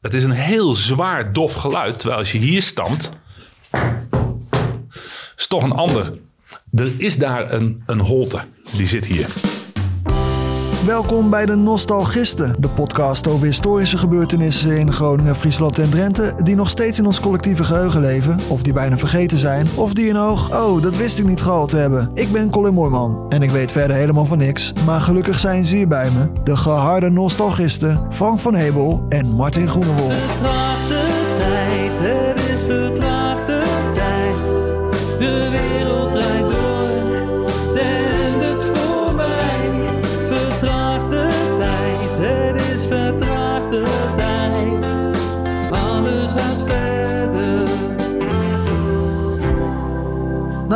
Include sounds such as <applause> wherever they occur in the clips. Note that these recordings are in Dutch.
Het is een heel zwaar, dof geluid. Terwijl als je hier stamt, is toch een ander. Er is daar een, een holte. Die zit hier. Welkom bij de Nostalgisten, de podcast over historische gebeurtenissen in Groningen, Friesland en Drenthe, die nog steeds in ons collectieve geheugen leven, of die bijna vergeten zijn, of die een oog, oh, dat wist ik niet gehaald hebben. Ik ben Colin Moorman en ik weet verder helemaal van niks, maar gelukkig zijn ze hier bij me, de geharde Nostalgisten Frank van Hebel en Martin Groenewold.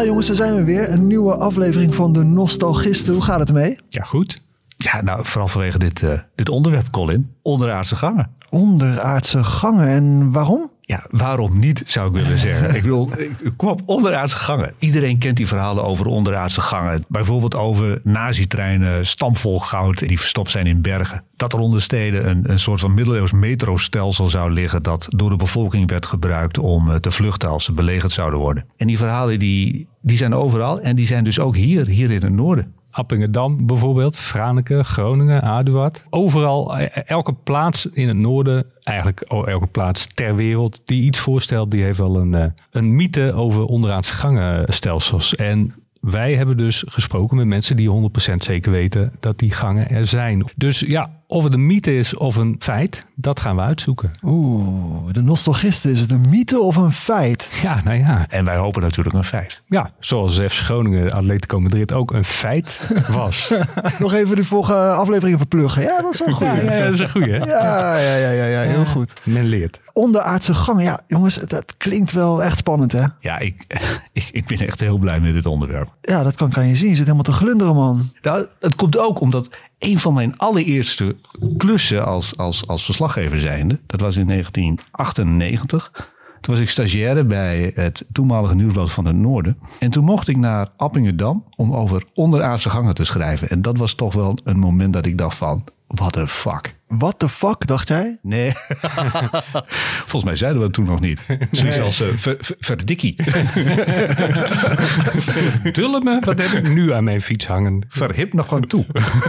Jongens, daar zijn we weer, een nieuwe aflevering van de Nostalgisten. Hoe gaat het ermee? Ja, goed. Ja, nou, vooral vanwege dit, eh, dit onderwerp, Colin. Onderaardse gangen. Onderaardse gangen en waarom? Ja, waarom niet, zou ik willen zeggen. ik ik- kom op, onderaardse gangen. Iedereen kent die verhalen over onderaardse gangen. Bijvoorbeeld over nazi-treinen, stampvol goud die verstopt zijn in bergen. Dat er onder steden een, een soort van middeleeuws metrostelsel zou liggen... dat door de bevolking werd gebruikt om eh, te vluchten als ze belegerd zouden worden. En die verhalen die, die zijn overal en die zijn dus ook hier, hier in het noorden. Appingedam bijvoorbeeld, Franeker, Groningen, Aduard. Overal, eh, elke plaats in het noorden, eigenlijk o- elke plaats ter wereld die iets voorstelt, die heeft wel een, eh, een mythe over onderaardse gangenstelsels. En wij hebben dus gesproken met mensen die 100% zeker weten dat die gangen er zijn. Dus ja, of het een mythe is of een feit, dat gaan we uitzoeken. Oeh, de Nostalgisten, is het een mythe of een feit? Ja, nou ja. En wij hopen natuurlijk een feit. Ja, zoals FC Groningen, Atletico Madrid ook een feit was. <laughs> Nog even de volgende afleveringen verpluggen. Ja, dat is wel goed. ja, ja, dat is een goeie hè? Ja, ja, ja, ja, ja, heel goed. Men leert. Onderaardse gangen, ja, jongens, dat klinkt wel echt spannend, hè? Ja, ik, <laughs> ik, ik ben echt heel blij met dit onderwerp. Ja, dat kan, kan je zien. Je zit helemaal te glunderen, man. Nou, het komt ook omdat een van mijn allereerste klussen als, als, als verslaggever zijnde, dat was in 1998. Toen was ik stagiaire bij het toenmalige Nieuwsblad van het Noorden. En toen mocht ik naar Appingedam om over onderaardse gangen te schrijven. En dat was toch wel een moment dat ik dacht van, what the fuck. What the fuck, dacht jij? Nee, <laughs> volgens mij zeiden we het toen nog niet. Zoiets als uh, ver, ver- verdikkie. <laughs> Dullen me, wat heb ik nu aan mijn fiets hangen? Verhip nog gewoon toe.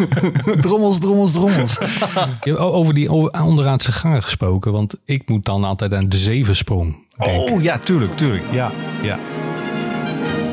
<laughs> Drommels, drommels, drommels. Je hebt over die onderaardse gangen gesproken, want ik moet dan altijd aan de zevensprong denken. Oh ja, tuurlijk, tuurlijk. Ja, ja.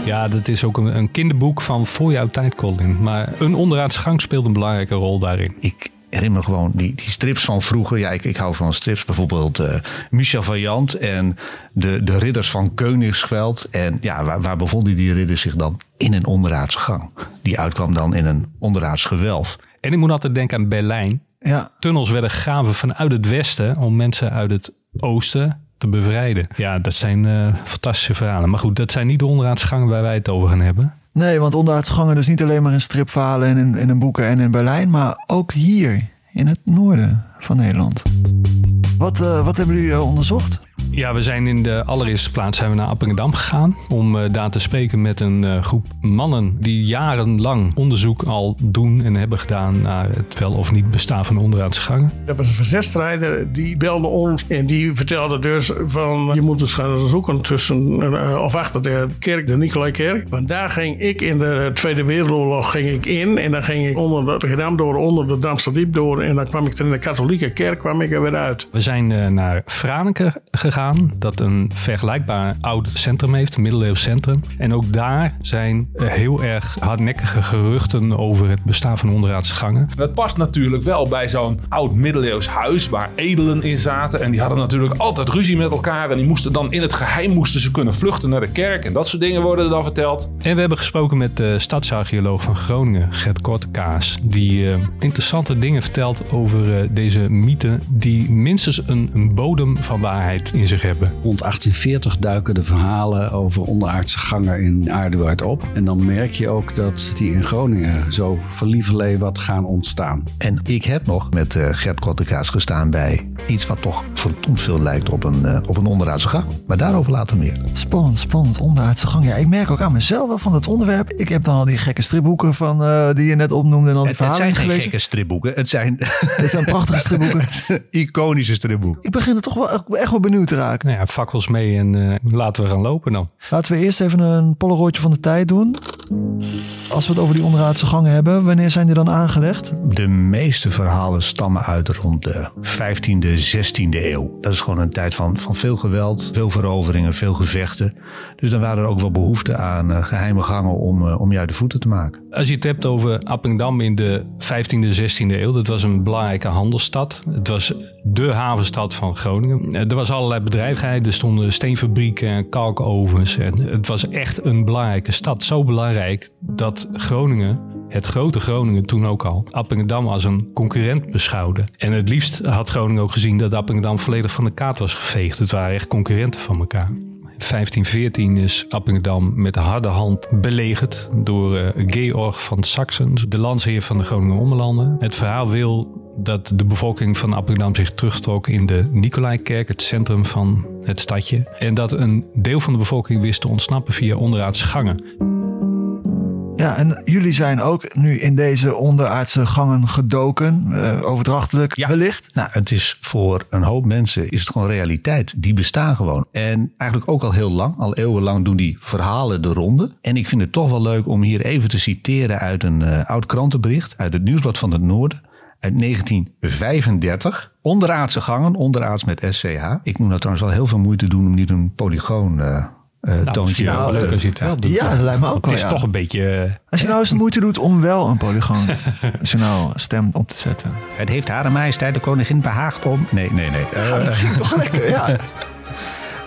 Ja, dat is ook een, een kinderboek van voor jouw tijd, Colin. Maar een onderaardse gang speelt een belangrijke rol daarin. ik herinner me gewoon die, die strips van vroeger. Ja, ik, ik hou van strips. Bijvoorbeeld eh Michel Vaillant en de, de ridders van Koningsgeveld. En ja, waar, waar bevonden die ridders zich dan? In een onderaardse gang. Die uitkwam dan in een onderaards gewelf. En ik moet altijd denken aan Berlijn. Ja, Tunnels werden gegraven vanuit het westen om mensen uit het oosten te bevrijden. Ja, dat zijn eh, fantastische verhalen. Maar goed, dat zijn niet de onderaardse gangen waar wij het over gaan hebben. Nee, want onderaardse gangen dus niet alleen maar in stripverhalen en in, in boeken en in Berlijn, maar ook hier in het noorden van Nederland. Wat, eh, wat hebben jullie eh, onderzocht? Ja, we zijn in de allereerste plaats zijn we naar Appingedam gegaan om eh, daar te spreken met een eh, groep mannen die jarenlang onderzoek al doen en hebben gedaan naar het wel of niet bestaan van onderaardse gangen. Dat was een verzetstrijder, die belde ons en die vertelde dus van je moet eens gaan zoeken tussen eh, of achter de kerk, de Nicolaikerk. Want daar ging ik in de Tweede Wereldoorlog ging ik in en dan ging ik onder de Gedam door, onder de Damsterdiep door en dan kwam ik er in de katholieke kerk kwam ik er weer uit. We zijn naar Franeker gegaan, dat een vergelijkbaar oud centrum heeft, een middeleeuws centrum. En ook daar zijn heel erg hardnekkige geruchten over het bestaan van onderaardse gangen. Dat past natuurlijk wel bij zo'n oud middeleeuws huis waar edelen in zaten. En die hadden natuurlijk altijd ruzie met elkaar. En die moesten dan in het geheim moesten ze kunnen vluchten naar de kerk. En dat soort dingen worden er dan verteld. En we hebben gesproken met de stadsarcheoloog van Groningen, Gert Kortekaas. Die eh, interessante dingen vertelt over eh, deze mythe die minstens een, een bodem van waarheid in hebben. Rond 1840 duiken de verhalen over onderaardse gangen in Aardewaard op. En dan merk je ook dat die in Groningen zo van lieverlee wat gaan ontstaan. En ik heb nog met eh, Gert Kottekaas gestaan bij iets wat toch verdomd veel lijkt op een, eh, op een onderaardse gang. Maar daarover later meer. Spannend, spannend. Onderaardse gang. Ja, ik merk ook aan mezelf wel van het onderwerp. Ik heb dan al die gekke stripboeken van, eh, die je net opnoemde en al die Het, het verhalen zijn geen gelezen. gekke stripboeken. Het zijn Dit zijn prachtige stripboeken. <laughs> iconische stripboeken. Ik begin er toch wel echt wel benieuwd te raken. Nou ja, fakkels mee en eh, laten we gaan lopen dan. Laten we eerst even een polaroidje van de tijd doen. Als we het over die onderaardse gangen hebben, wanneer zijn die dan aangelegd? De meeste verhalen stammen uit rond de 15e, 16e eeuw. Dat is gewoon een tijd van, van veel geweld, veel veroveringen, veel gevechten. Dus dan waren er ook wel behoefte aan eh, geheime gangen om, eh, om je uit de voeten te maken. Als je het hebt over Appingdam in de 15e, 16e eeuw, dat was een belangrijke handelsstad. Het was de havenstad van Groningen. Er was allerlei bedrijvigheid, er stonden steenfabrieken, kalkovens. En het was echt een belangrijke stad. Zo belangrijk dat Groningen, het grote Groningen toen ook al, Appingedam als een concurrent beschouwde. En het liefst had Groningen ook gezien dat Appingedam volledig van de kaart was geveegd. Het waren echt concurrenten van elkaar. In 1514 is Appingedam met de harde hand belegerd door eh, Georg van Saxen, de landsheer van de Groninger Ommelanden. Het verhaal wil dat de bevolking van Appingedam zich terugtrok in de Nicolaikerk, het centrum van het stadje. En dat een deel van de bevolking wist te ontsnappen via onderaardse gangen. Ja, en jullie zijn ook nu in deze onderaardse gangen gedoken, eh, overdrachtelijk Ja. wellicht. Nou, het is voor een hoop mensen is het gewoon realiteit. Die bestaan gewoon. En eigenlijk ook al heel lang, al eeuwenlang doen die verhalen de ronde. En ik vind het toch wel leuk om hier even te citeren uit een eh, oud krantenbericht uit het Nieuwsblad van het Noorden. Uit 1935. Onderaardse gangen, onderaards met SCH. Ik moet nou trouwens wel heel veel moeite doen om niet een polygoon eh eh, Nou, toontje misschien wel Nou, eh, het wel doet. Ja, dat lijkt me ook Het wel. is ja. toch een beetje... eh, Als je nou eens de moeite doet om wel een polygoon <laughs> nationaal stem op te zetten. Het heeft Hare Majesteit de Koningin behaagd om. Nee, nee, nee. Eh, dat ging toch lekker, ja. <laughs>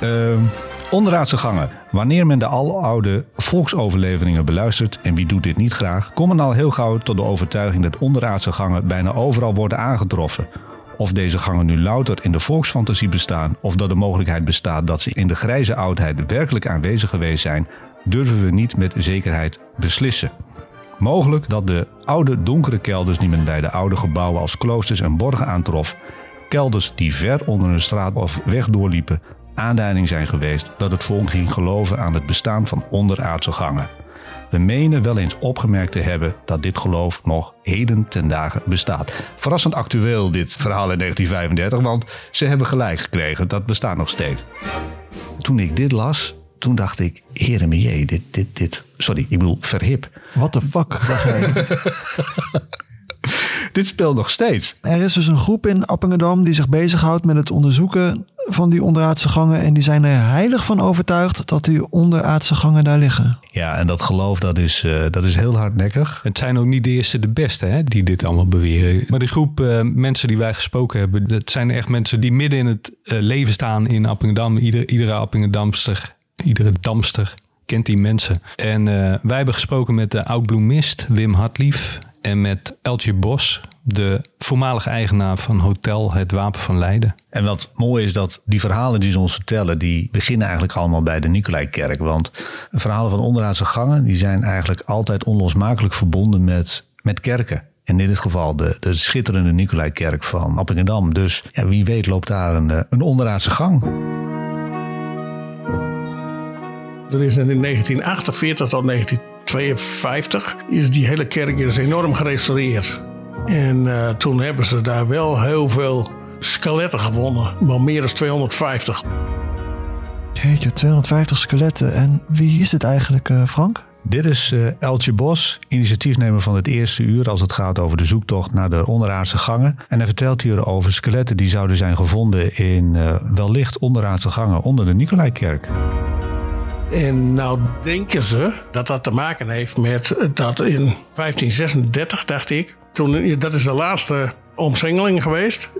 Ehm, onderaardse gangen. Wanneer men de aloude volksoverleveringen beluistert, en wie doet dit niet graag, komt men al heel gauw tot de overtuiging dat onderaardse gangen bijna overal worden aangetroffen. Of deze gangen nu louter in de volksfantasie bestaan, of dat de mogelijkheid bestaat dat ze in de grijze oudheid werkelijk aanwezig geweest zijn, durven we niet met zekerheid beslissen. Mogelijk dat de oude donkere kelders die men bij de oude gebouwen als kloosters en borgen aantrof, kelders die ver onder een straat of weg doorliepen, aanduiding zijn geweest dat het volk ging geloven aan het bestaan van onderaardse gangen. We menen wel eens opgemerkt te hebben dat dit geloof nog heden ten dagen bestaat. Verrassend actueel dit verhaal in 1935, want ze hebben gelijk gekregen, dat bestaat nog steeds. Toen ik dit las, toen dacht ik, heremie, dit, dit, dit, sorry, ik bedoel verhip. What the fuck, dacht <laughs> jij. <laughs> <laughs> Dit speelt nog steeds. Er is dus een groep in Appingedam die zich bezighoudt met het onderzoeken van die onderaardse gangen. En die zijn er heilig van overtuigd dat die onderaardse gangen daar liggen. Ja, en dat geloof dat is, eh, dat is heel hardnekkig. Het zijn ook niet de eerste de beste hè, die dit allemaal beweren. Maar die groep eh, mensen die wij gesproken hebben, dat zijn echt mensen die midden in het eh, leven staan in Appingedam. Ieder, iedere Appingedamster, iedere damster kent die mensen. En eh, wij hebben gesproken met de oud-bloemist Wim Hartlief en met Eltje Bos, de voormalige eigenaar van Hotel Het Wapen van Leiden. En wat mooi is dat die verhalen die ze ons vertellen, die beginnen eigenlijk allemaal bij de Nicolaikerk. Want verhalen van onderaardse gangen, die zijn eigenlijk altijd onlosmakelijk verbonden met, met kerken. En in dit geval de, de schitterende Nicolaikerk van Appingedam. Dus ja, wie weet loopt daar een, eh, een onderaardse gang. Er is in 1948 tot 1952 is die hele kerk is enorm gerestaureerd. En eh, toen hebben ze daar wel heel veel skeletten gewonnen. Maar meer dan 250. Jeetje, 250 skeletten. En wie is dit eigenlijk, eh, Frank? Dit is eh, Eltje Bos, initiatiefnemer van het eerste uur als het gaat over de zoektocht naar de onderaardse gangen. En hij vertelt hier over skeletten die zouden zijn gevonden in eh, wellicht onderaardse gangen onder de Nicolaikerk. En nou denken ze dat dat te maken heeft met dat in 1536, dacht ik. Toen, dat is de laatste omsingeling geweest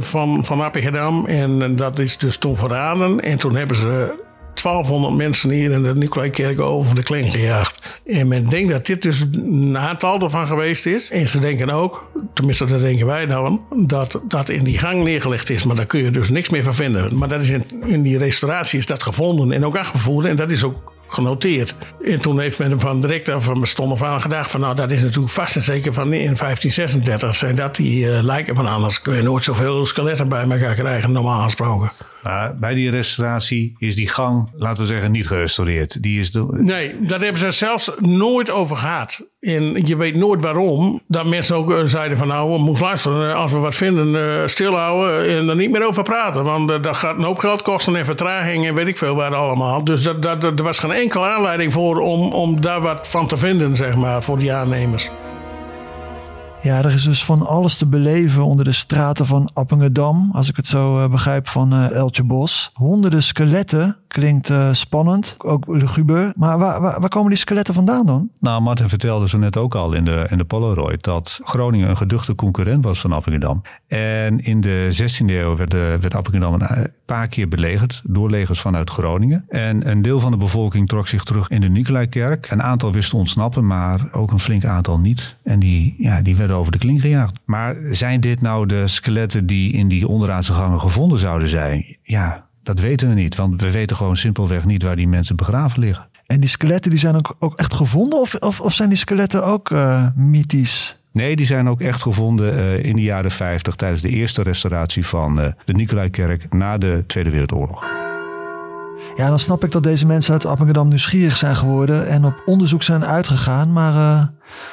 van, van Appingedam. En dat is dus toen verraden. En toen hebben ze 1200 mensen hier in de Nicolaïkerk over de kling gejaagd. En men denkt dat dit dus een aantal ervan geweest is. En ze denken ook, tenminste dat denken wij nou, dat dat in die gang neergelegd is. Maar daar kun je dus niks meer van vinden. Maar dat is in, in die restauratie is dat gevonden en ook afgevoerd. En dat is ook genoteerd. En toen heeft men van direct van stond af aan gedacht van nou dat is natuurlijk vast en zeker van in 1536 zijn dat die uh, lijken van anders kun je nooit zoveel skeletten bij elkaar krijgen normaal gesproken. Maar bij die restauratie is die gang, laten we zeggen, niet gerestaureerd. Die is de... Nee, daar hebben ze zelfs nooit over gehad. En je weet nooit waarom. Dat mensen ook eh, zeiden van nou, we moeten luisteren. eh, Als we wat vinden, stilhouden en er niet meer over praten. Want dat gaat een hoop geld kosten en vertraging en weet ik veel waar allemaal. Dus dat, dat, er was geen enkele aanleiding voor om, om daar wat van te vinden, zeg maar, voor die aannemers. Ja, er is dus van alles te beleven onder de straten van Appingedam. Als ik het zo eh, begrijp van eh, Eltje Bos. Honderden skeletten. Klinkt eh, spannend. Ook luguber. Maar waar, waar, komen die skeletten vandaan dan? Nou, Martin vertelde zo net ook al in de, in de Polaroid dat Groningen een geduchte concurrent was van Appingedam. En in de 16e eeuw werd, de, werd Appingedam een paar keer belegerd door legers vanuit Groningen. En een deel van de bevolking trok zich terug in de Nicolaïkerk. Een aantal wisten ontsnappen, maar ook een flink aantal niet. En die, ja, die werden over de kling gejaagd. Maar zijn dit nou de skeletten die in die onderaardse gangen gevonden zouden zijn? Ja, dat weten we niet, want we weten gewoon simpelweg niet waar die mensen begraven liggen. En die skeletten die zijn ook, ook echt gevonden? Of, of, of zijn die skeletten ook uh, mythisch? Nee, die zijn ook echt gevonden uh, in de jaren 50 tijdens de eerste restauratie van uh, de Nicolaïkerk na de Tweede Wereldoorlog. Ja, dan snap ik dat deze mensen uit Appingedam nieuwsgierig zijn geworden en op onderzoek zijn uitgegaan. Maar uh,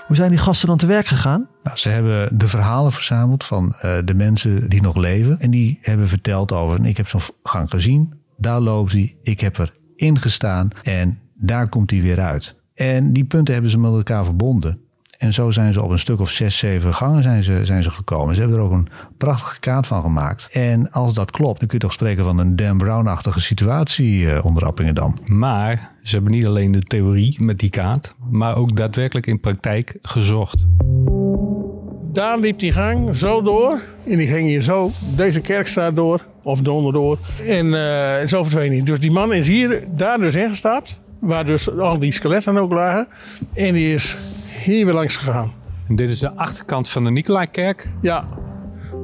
hoe zijn die gasten dan te werk gegaan? Nou, ze hebben de verhalen verzameld van uh, de mensen die nog leven. En die hebben verteld over, ik heb zo'n gang gezien, daar loopt hij, ik heb er ingestaan en daar komt hij weer uit. En die punten hebben ze met elkaar verbonden. En zo zijn ze op een stuk of zes, zeven gangen zijn ze, zijn ze gekomen. Ze hebben er ook een prachtige kaart van gemaakt. En als dat klopt, dan kun je toch spreken van een Dan Brown-achtige situatie uh, onder Appingedam. Maar ze hebben niet alleen de theorie met die kaart, maar ook daadwerkelijk in praktijk gezocht. Daar liep die gang zo door. En die ging hier zo, deze kerkstraat door, of donderdoor. En uh, zo verdween hij. Dus die man is hier, daar dus ingestapt. Waar dus al die skeletten ook lagen. En die is hier weer langs gegaan. En dit is de achterkant van de Nicolaïkerk. Ja,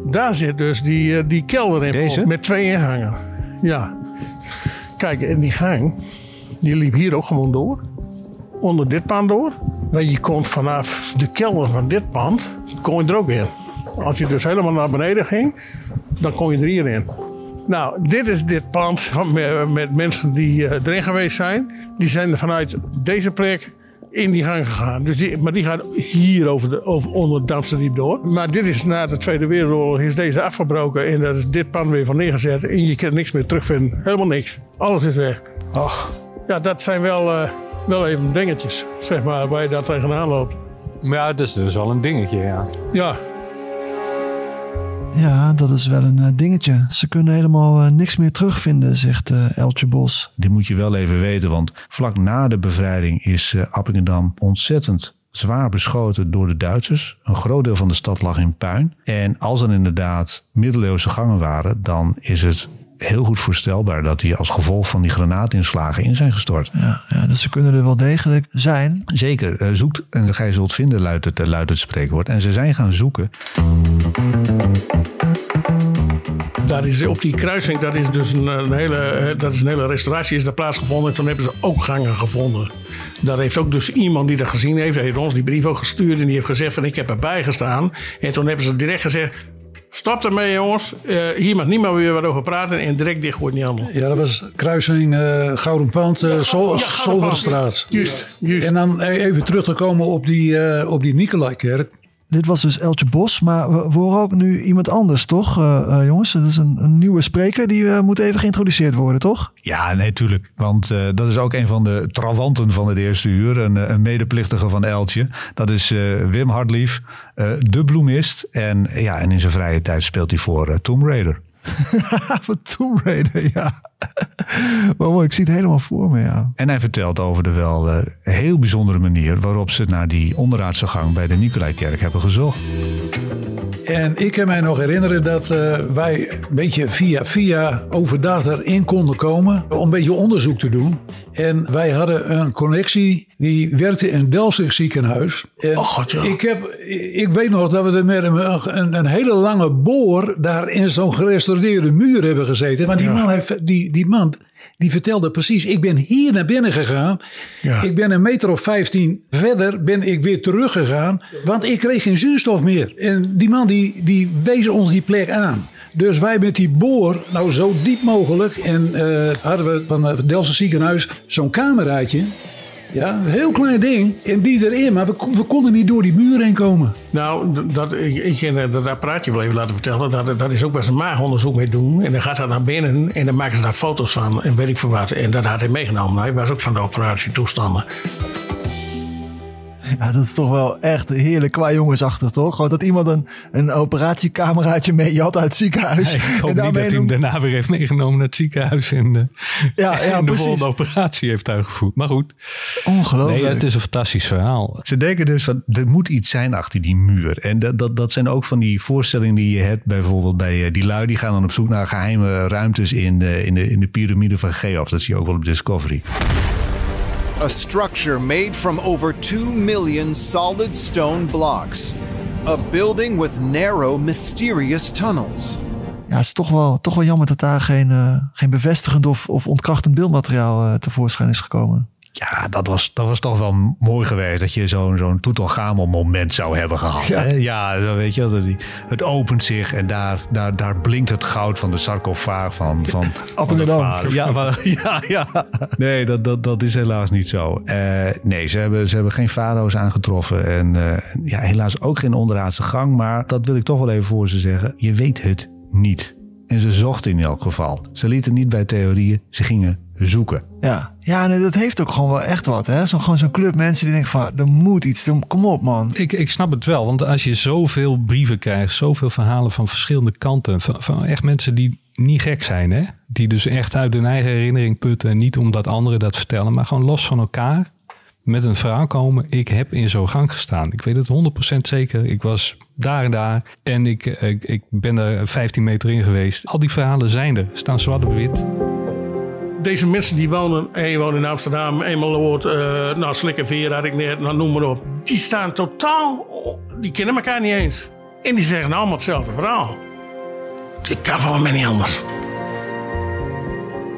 daar zit dus die, die kelder in. Deze? Met twee ingangen. Ja. Kijk, en die gang, die liep hier ook gewoon door. Onder dit pand door. Want je kon vanaf de kelder van dit pand, kon je er ook in. Als je dus helemaal naar beneden ging, dan kon je er hierin. Nou, dit is dit pand met, met mensen die uh, erin geweest zijn. Die zijn er vanuit deze plek in die gang gegaan. Dus die, maar die gaat hier over, de, over onder het Damsterdiep door. Maar dit is na de Tweede Wereldoorlog is deze afgebroken. En daar is dit pand weer van neergezet. En je kan niks meer terugvinden. Helemaal niks. Alles is weg. Ach. Ja, dat zijn wel, uh, wel even dingetjes, zeg maar, waar je daar tegenaan loopt. Ja, dat is dus wel een dingetje, ja. Ja. Ja, dat is wel een uh, dingetje. Ze kunnen helemaal uh, niks meer terugvinden, zegt uh, Eltje Bos. Dit moet je wel even weten, want vlak na de bevrijding is Appingedam ontzettend zwaar beschoten door de Duitsers. Een groot deel van de stad lag in puin. En als er inderdaad middeleeuwse gangen waren, dan is het heel goed voorstelbaar dat die als gevolg van die granaatinslagen in zijn gestort. Ja, ja dus ze kunnen er wel degelijk zijn. Zeker. Uh, zoekt en gij zult vinden, luidt het, luidt het spreekwoord. En ze zijn gaan zoeken. Daar is op die kruising, dat is dus een, een, hele, dat is een hele restauratie is daar plaatsgevonden. En toen hebben ze ook gangen gevonden. Daar heeft ook dus iemand die dat gezien heeft, heeft ons die brief ook gestuurd. En die heeft gezegd van ik heb erbij gestaan. En toen hebben ze direct gezegd, Stop ermee, jongens. Uh, hier mag niemand meer wat over praten en direct dicht wordt niet handel. Ja, dat was kruising uh, Gouden Pand, uh, Sol ja, Solverstraat. Juist, juist. En dan even terug te komen op die, uh, op die Nicolaïkerk. Dit was dus Eltje Bos, maar we, horen ook nu iemand anders, toch, uh, uh, jongens? Het is een, een, nieuwe spreker, die uh, moet even geïntroduceerd worden, toch? Ja, nee, tuurlijk. Want dat is ook een van de trawanten van het eerste uur. Een, een medeplichtige van Eltje. Dat is Wim Hartlief, de bloemist. En, ja, en in zijn vrije tijd speelt hij voor Tomb Raider. <laughs> Van Tomb Raider, ja. Maar mooi, ik zie het helemaal voor me, ja. En hij vertelt over de wel eh, heel bijzondere manier waarop ze naar die onderaardse gang bij de Nicolaikerk hebben gezocht. En ik kan mij nog herinneren dat eh, wij een beetje via via overdag erin konden komen om een beetje onderzoek te doen. En wij hadden een connectie die werkte in het Delzig ziekenhuis. En Oh, God, ja. ik, heb, ik weet nog dat we er met een, een, een hele lange boor daar in zo'n gerestaureerde muur hebben gezeten. Maar die man, heeft, die, die man die vertelde precies, ik ben hier naar binnen gegaan. Ja. Ik ben een meter of 15 verder ben ik weer teruggegaan. Want ik kreeg geen zuurstof meer. En die man die, die wees ons die plek aan. Dus wij met die boor, nou zo diep mogelijk. En eh, hadden we van het Delftse ziekenhuis zo'n cameraatje. Ja, een heel klein ding. En die erin. Maar we, kon- we konden niet door die muur heen komen. Nou, dat, ik, ik eh, dat apparaatje wel even laten vertellen. Dat, dat is ook waar ze maagonderzoek mee doen. En dan gaat hij naar binnen en dan maken ze daar foto's van en weet ik veel wat. En dat had hij meegenomen. Hij was ook van de operatietoestanden. Ja, dat is toch wel echt heerlijk qua jongensachtig, toch? Gewoon dat iemand een, een operatiecameraatje meejat uit het ziekenhuis. Ik hoop en niet dat daarmee hij hem daarna weer heeft meegenomen naar het ziekenhuis. En, eh, Ja, ja, <laughs> en de volgende operatie heeft uitgevoerd. Maar goed, Ongelooflijk. nee, het is een fantastisch verhaal. Ze denken dus van er moet iets zijn achter die muur. En dat, dat, dat zijn ook van die voorstellingen die je hebt. Bijvoorbeeld bij eh, die lui die gaan dan op zoek naar geheime ruimtes in, de in, de, in de piramide van Cheops. Dat zie je ook wel op Discovery. A structure made from over 2 million solid stone blocks. A building with narrow, mysterious tunnels. Ja, het is toch wel, toch wel jammer dat daar geen, eh, geen bevestigend of, of ontkrachtend beeldmateriaal eh, tevoorschijn is gekomen. Ja, dat was, dat was toch wel mooi geweest. Dat je zo'n zo'n Toetelgamel moment zou hebben gehad. Ja. Ja, ja zo weet je dat die- Het opent zich en daar, daar, daar blinkt het goud van de sarcofaag van, van, <laughs> van de Appingedam. vader. Ja, <laughs> ja, ja. Nee, dat, dat, dat is helaas niet zo. Eh, nee, ze hebben, ze hebben geen farao's aangetroffen. En eh, ja, helaas ook geen onderaardse gang. Maar dat wil ik toch wel even voor ze zeggen. Je weet het niet. En ze zochten in elk geval. Ze lieten niet bij theorieën. Ze gingen zoeken. Ja, ja nee, dat heeft ook gewoon wel echt wat. hè? Zo, gewoon zo'n club mensen die denken van, er moet iets, er- kom op man. Ik, ik snap het wel, want als je zoveel brieven krijgt, zoveel verhalen van verschillende kanten, van, van echt mensen die niet gek zijn, hè? die dus echt uit hun eigen herinnering putten, en niet omdat anderen dat vertellen, maar gewoon los van elkaar met een verhaal komen. Ik heb in zo'n gang gestaan. Ik weet het 100% zeker. Ik was daar en daar en ik, ik, ik ben er 15 meter in geweest. Al die verhalen zijn er, staan zwart op wit. Deze mensen die wonen, een woont in Amsterdam, eenmaal woont, eh nou Slikkerveer had ik net, nou noem maar op. Die staan totaal, die kennen elkaar niet eens. En die zeggen allemaal hetzelfde verhaal. Ik kan van mij niet anders.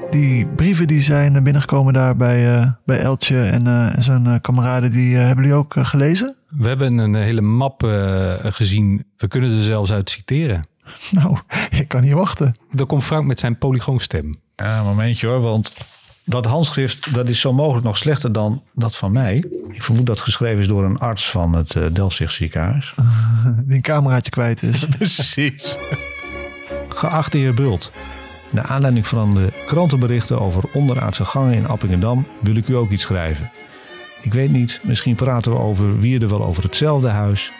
Die brieven die zijn binnengekomen daar bij, eh, bij Eltje en, eh, en zijn eh, kameraden, die eh, hebben jullie ook eh, gelezen? We hebben een hele map eh, gezien. We kunnen er zelfs uit citeren. <laughs> Nou, ik kan niet wachten. Dan komt Frank met zijn polygoonstem. Ja, een momentje hoor, want dat handschrift dat is zo mogelijk nog slechter dan dat van mij. Ik vermoed dat het geschreven is door een arts van het uh, Delfzig ziekenhuis. <laughs> Die een cameraatje kwijt is. <laughs> Precies. Geachte heer Bult, naar aanleiding van de krantenberichten over onderaardse gangen in Appingedam wil ik u ook iets schrijven. Ik weet niet, misschien praten we over Wierde wel over hetzelfde huis.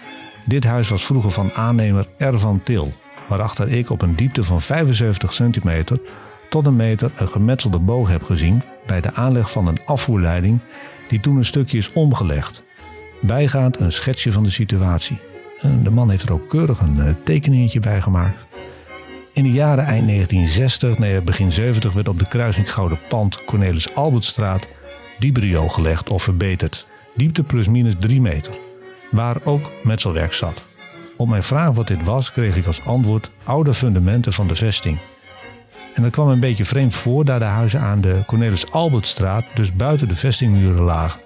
Dit huis was vroeger van aannemer R. van Til, waarachter ik op een diepte van 75 centimeter tot een meter een gemetselde boog heb gezien bij de aanleg van een afvoerleiding die toen een stukje is omgelegd. Bijgaand een schetsje van de situatie. De man heeft er ook keurig een tekeningetje bij gemaakt. In de jaren eind 1960, nee, begin 70 werd op de kruising Gouden Pand Cornelis Albertstraat diebriool gelegd of verbeterd. Diepte plus minus 3 meter. Waar ook metselwerk zat. Op mijn vraag wat dit was, kreeg ik als antwoord oude fundamenten van de vesting. En dat kwam een beetje vreemd voor, daar de huizen aan de Cornelis Albertstraat dus buiten de vestingmuren lagen.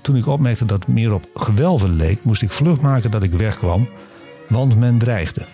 Toen ik opmerkte dat het meer op gewelven leek, moest ik vlug maken dat ik wegkwam, want men dreigde.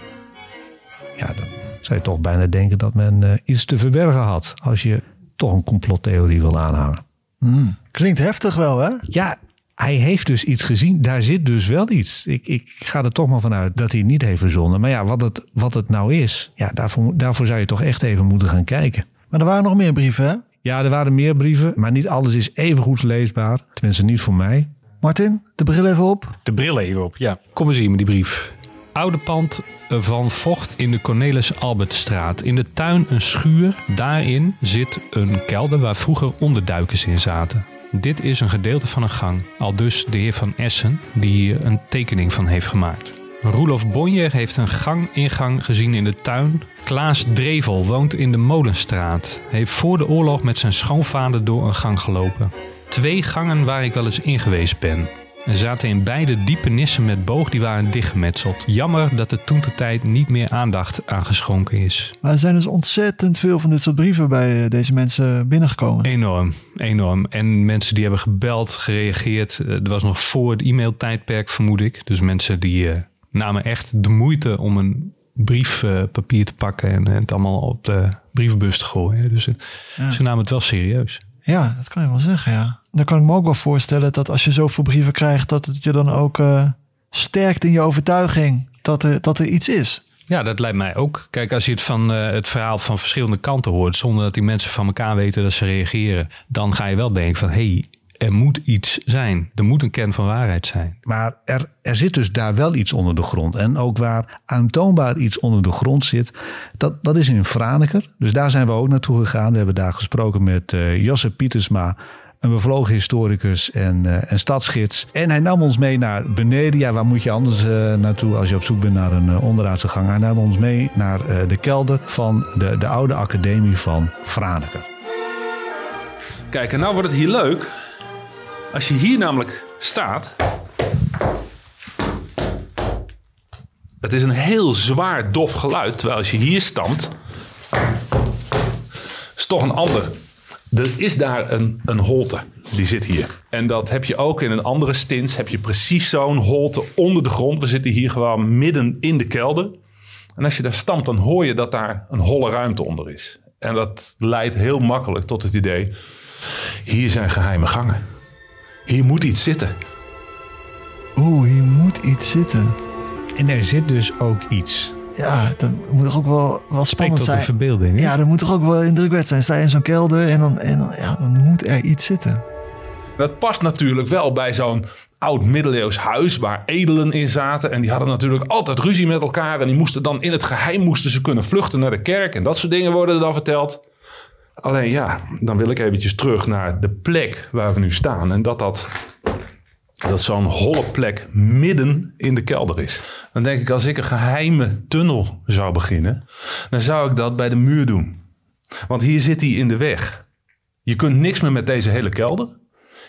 Ja, dan zou je toch bijna denken dat men uh, iets te verbergen had, als je toch een complottheorie wil aanhangen. Hmm. Klinkt heftig wel, hè? Ja, hij heeft dus iets gezien. Daar zit dus wel iets. Ik, ik ga er toch maar vanuit dat hij het niet heeft verzonnen. Maar ja, wat het, wat het nou is, ja, daarvoor, daarvoor zou je toch echt even moeten gaan kijken. Maar er waren nog meer brieven, hè? Ja, er waren meer brieven, maar niet alles is even goed leesbaar. Tenminste, niet voor mij. Martin, de bril even op. De bril even op, ja. Kom eens hier met die brief. Oude pand van vocht in de Cornelis Albertstraat. In de tuin een schuur. Daarin zit een kelder waar vroeger onderduikers in zaten. Dit is een gedeelte van een gang. Al dus de heer van Essen, die hier een tekening van heeft gemaakt. Roelof Bonje heeft een gang-ingang gezien in de tuin. Klaas Drevel woont in de Molenstraat. Heeft voor de oorlog met zijn schoonvader door een gang gelopen. Twee gangen waar ik wel eens in geweest ben. Er zaten in beide diepe nissen met boog die waren dichtgemetseld. Jammer dat er toen de tijd niet meer aandacht aan geschonken is. Maar er zijn dus ontzettend veel van dit soort brieven bij eh, deze mensen binnengekomen. Enorm, enorm. En mensen die hebben gebeld, gereageerd. Eh, Er was nog voor het e-mailtijdperk, vermoed ik. Dus mensen die eh, namen echt de moeite om een briefpapier te pakken en het allemaal op de brievenbus te gooien. Dus ze namen het wel serieus. Ja, dat kan je wel zeggen, ja. Dan kan ik me ook wel voorstellen dat als je zoveel brieven krijgt... dat het je dan ook eh, sterkt in je overtuiging dat er, dat er iets is. Ja, dat lijkt mij ook. Kijk, als je het van eh, het verhaal van verschillende kanten hoort, zonder dat die mensen van elkaar weten dat ze reageren, dan ga je wel denken van hé, hey, er moet iets zijn. Er moet een kern van waarheid zijn. Maar er, er zit dus daar wel iets onder de grond. En ook waar aantoonbaar iets onder de grond zit, dat, dat is in Franeker. Dus daar zijn we ook naartoe gegaan. We hebben daar gesproken met eh Josse Pietersma, een bevlogen historicus en, eh, en stadsgids. En hij nam ons mee naar beneden. Ja, waar moet je anders eh, naartoe als je op zoek bent naar een onderaardse gang? Hij nam ons mee naar eh, de kelder van de, de oude academie van Franeker. Kijk, en nou wordt het hier leuk. Als je hier namelijk staat. Het is een heel zwaar dof geluid. Terwijl als je hier stamt. is toch een ander. Er is daar een, een holte. Die zit hier. En dat heb je ook in een andere stins. Heb je precies zo'n holte onder de grond. We zitten hier gewoon midden in de kelder. En als je daar stamt, dan hoor je dat daar een holle ruimte onder is. En dat leidt heel makkelijk tot het idee. Hier zijn geheime gangen. Hier moet iets zitten. Oeh, hier moet iets zitten. En er zit dus ook iets. Ja, dat moet toch ook wel, wel spannend tot de zijn. verbeelding. hè? Ja, dat moet toch ook wel indrukwekkend zijn. Sta je in zo'n kelder en dan, en dan, ja, dan moet er iets zitten. Dat past natuurlijk wel bij zo'n oud middeleeuws huis waar edelen in zaten. En die hadden natuurlijk altijd ruzie met elkaar. En die moesten dan in het geheim moesten ze kunnen vluchten naar de kerk. En dat soort dingen worden er dan verteld. Alleen ja, dan wil ik eventjes terug naar de plek waar we nu staan. En dat dat, dat zo'n holle plek midden in de kelder is. Dan denk ik, als ik een geheime tunnel zou beginnen, dan zou ik dat bij de muur doen. Want hier zit hij in de weg. Je kunt niks meer met deze hele kelder.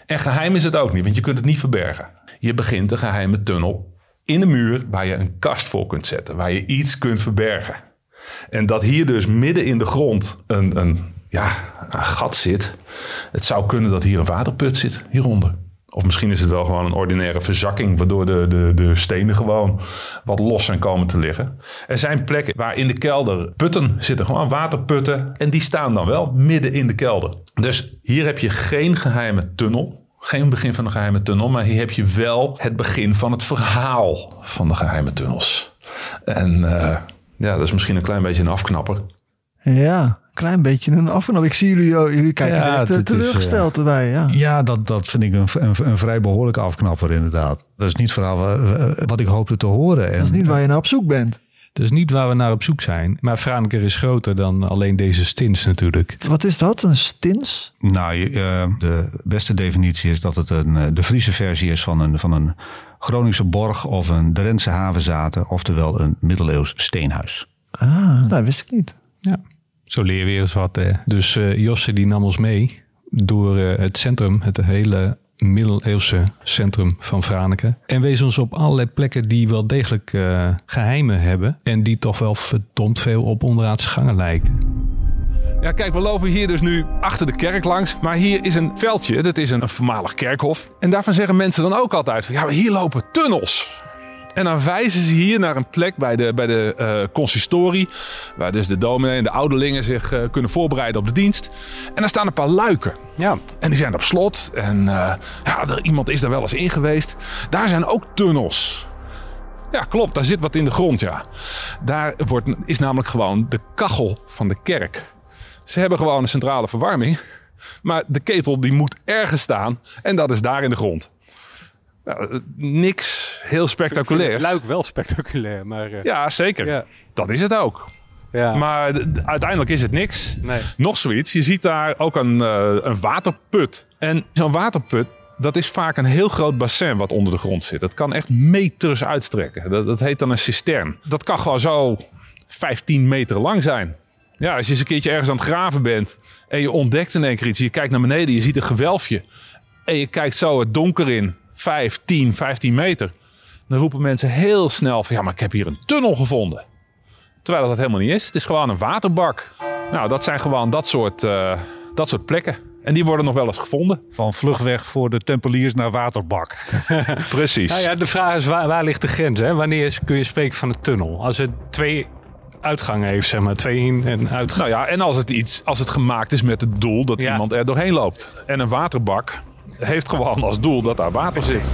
En geheim is het ook niet, want je kunt het niet verbergen. Je begint een geheime tunnel in de muur waar je een kast voor kunt zetten, waar je iets kunt verbergen. En dat hier dus midden in de grond een, een, ja, een gat zit. Het zou kunnen dat hier een waterput zit, hieronder. Of misschien is het wel gewoon een ordinaire verzakking, waardoor de, de, de stenen gewoon wat los zijn komen te liggen. Er zijn plekken waar in de kelder putten zitten, gewoon waterputten. En die staan dan wel midden in de kelder. Dus hier heb je geen geheime tunnel. Geen begin van een geheime tunnel, maar hier heb je wel het begin van het verhaal van de geheime tunnels. En eh, ja, dat is misschien een klein beetje een afknapper. Ja, een klein beetje een afgenomen. Ik zie jullie, oh, jullie kijken Ja, direct eh, het is, teleurgesteld erbij. Ja. Ja, dat, dat vind ik een, een, een vrij behoorlijke afknapper inderdaad. Dat is niet verhaal wa- wat ik hoopte te horen. En, Dat is niet waar je naar op zoek bent. Dat is niet waar we naar op zoek zijn. Maar Franeker is groter dan alleen deze stins natuurlijk. Wat is dat? Een stins? Nou, je, eh, de beste definitie is dat het een, eh, de Friese versie is van een, van een Groningse borg of een Drentse havenzaten, oftewel een middeleeuws steenhuis. Ah, dat wist ik niet. Ja, zo leer je weer eens wat. Hè. Dus eh, Josse die nam ons mee door eh, het centrum, het hele middeleeuwse centrum van Franeker. En wees ons op allerlei plekken die wel degelijk eh, geheimen hebben. En die toch wel verdomd veel op onderaardse gangen lijken. Ja, kijk, we lopen hier dus nu achter de kerk langs. Maar hier is een veldje, dat is een, een voormalig kerkhof. En daarvan zeggen mensen dan ook altijd van, ja, maar hier lopen tunnels. En dan wijzen ze hier naar een plek bij de, bij de eh, consistorie. Waar dus de dominee en de ouderlingen zich eh, kunnen voorbereiden op de dienst. En daar staan een paar luiken. Ja, En die zijn op slot. En eh, ja, er, iemand is daar wel eens in geweest. Daar zijn ook tunnels. Ja, klopt. Daar zit wat in de grond, ja. Daar wordt, is namelijk gewoon de kachel van de kerk. Ze hebben gewoon een centrale verwarming. Maar de ketel die moet ergens staan. En dat is daar in de grond. Nou, niks heel spectaculairs. Luik wel spectaculair, maar... eh, Ja, zeker. Ja. Dat is het ook. ja. Maar uiteindelijk is het niks. Nee. Nog zoiets. Je ziet daar ook een, eh, een waterput. En zo'n waterput, dat is vaak een heel groot bassin wat onder de grond zit. Dat kan echt meters uitstrekken. Dat, dat heet dan een cistern. Dat kan gewoon zo 15 meter lang zijn. Ja, als je eens een keertje ergens aan het graven bent en je ontdekt in één keer iets. Je kijkt naar beneden, je ziet een gewelfje. En je kijkt zo het donker in. 5, 10, 15 meter. Dan roepen mensen heel snel van ja, maar ik heb hier een tunnel gevonden. Terwijl dat helemaal niet is. Het is gewoon een waterbak. Nou, dat zijn gewoon dat soort, eh, dat soort plekken. En die worden nog wel eens gevonden. Van vlugweg voor de tempeliers naar waterbak. <laughs> Precies. Nou ja, de vraag is waar, waar ligt de grens? Hè? Wanneer kun je spreken van een tunnel? Als het twee uitgangen heeft, zeg maar. Twee in- en uitgang. Nou ja, en als het, iets, als het gemaakt is met het doel dat Ja. iemand er doorheen loopt. En een waterbak heeft gewoon als doel dat daar water zit.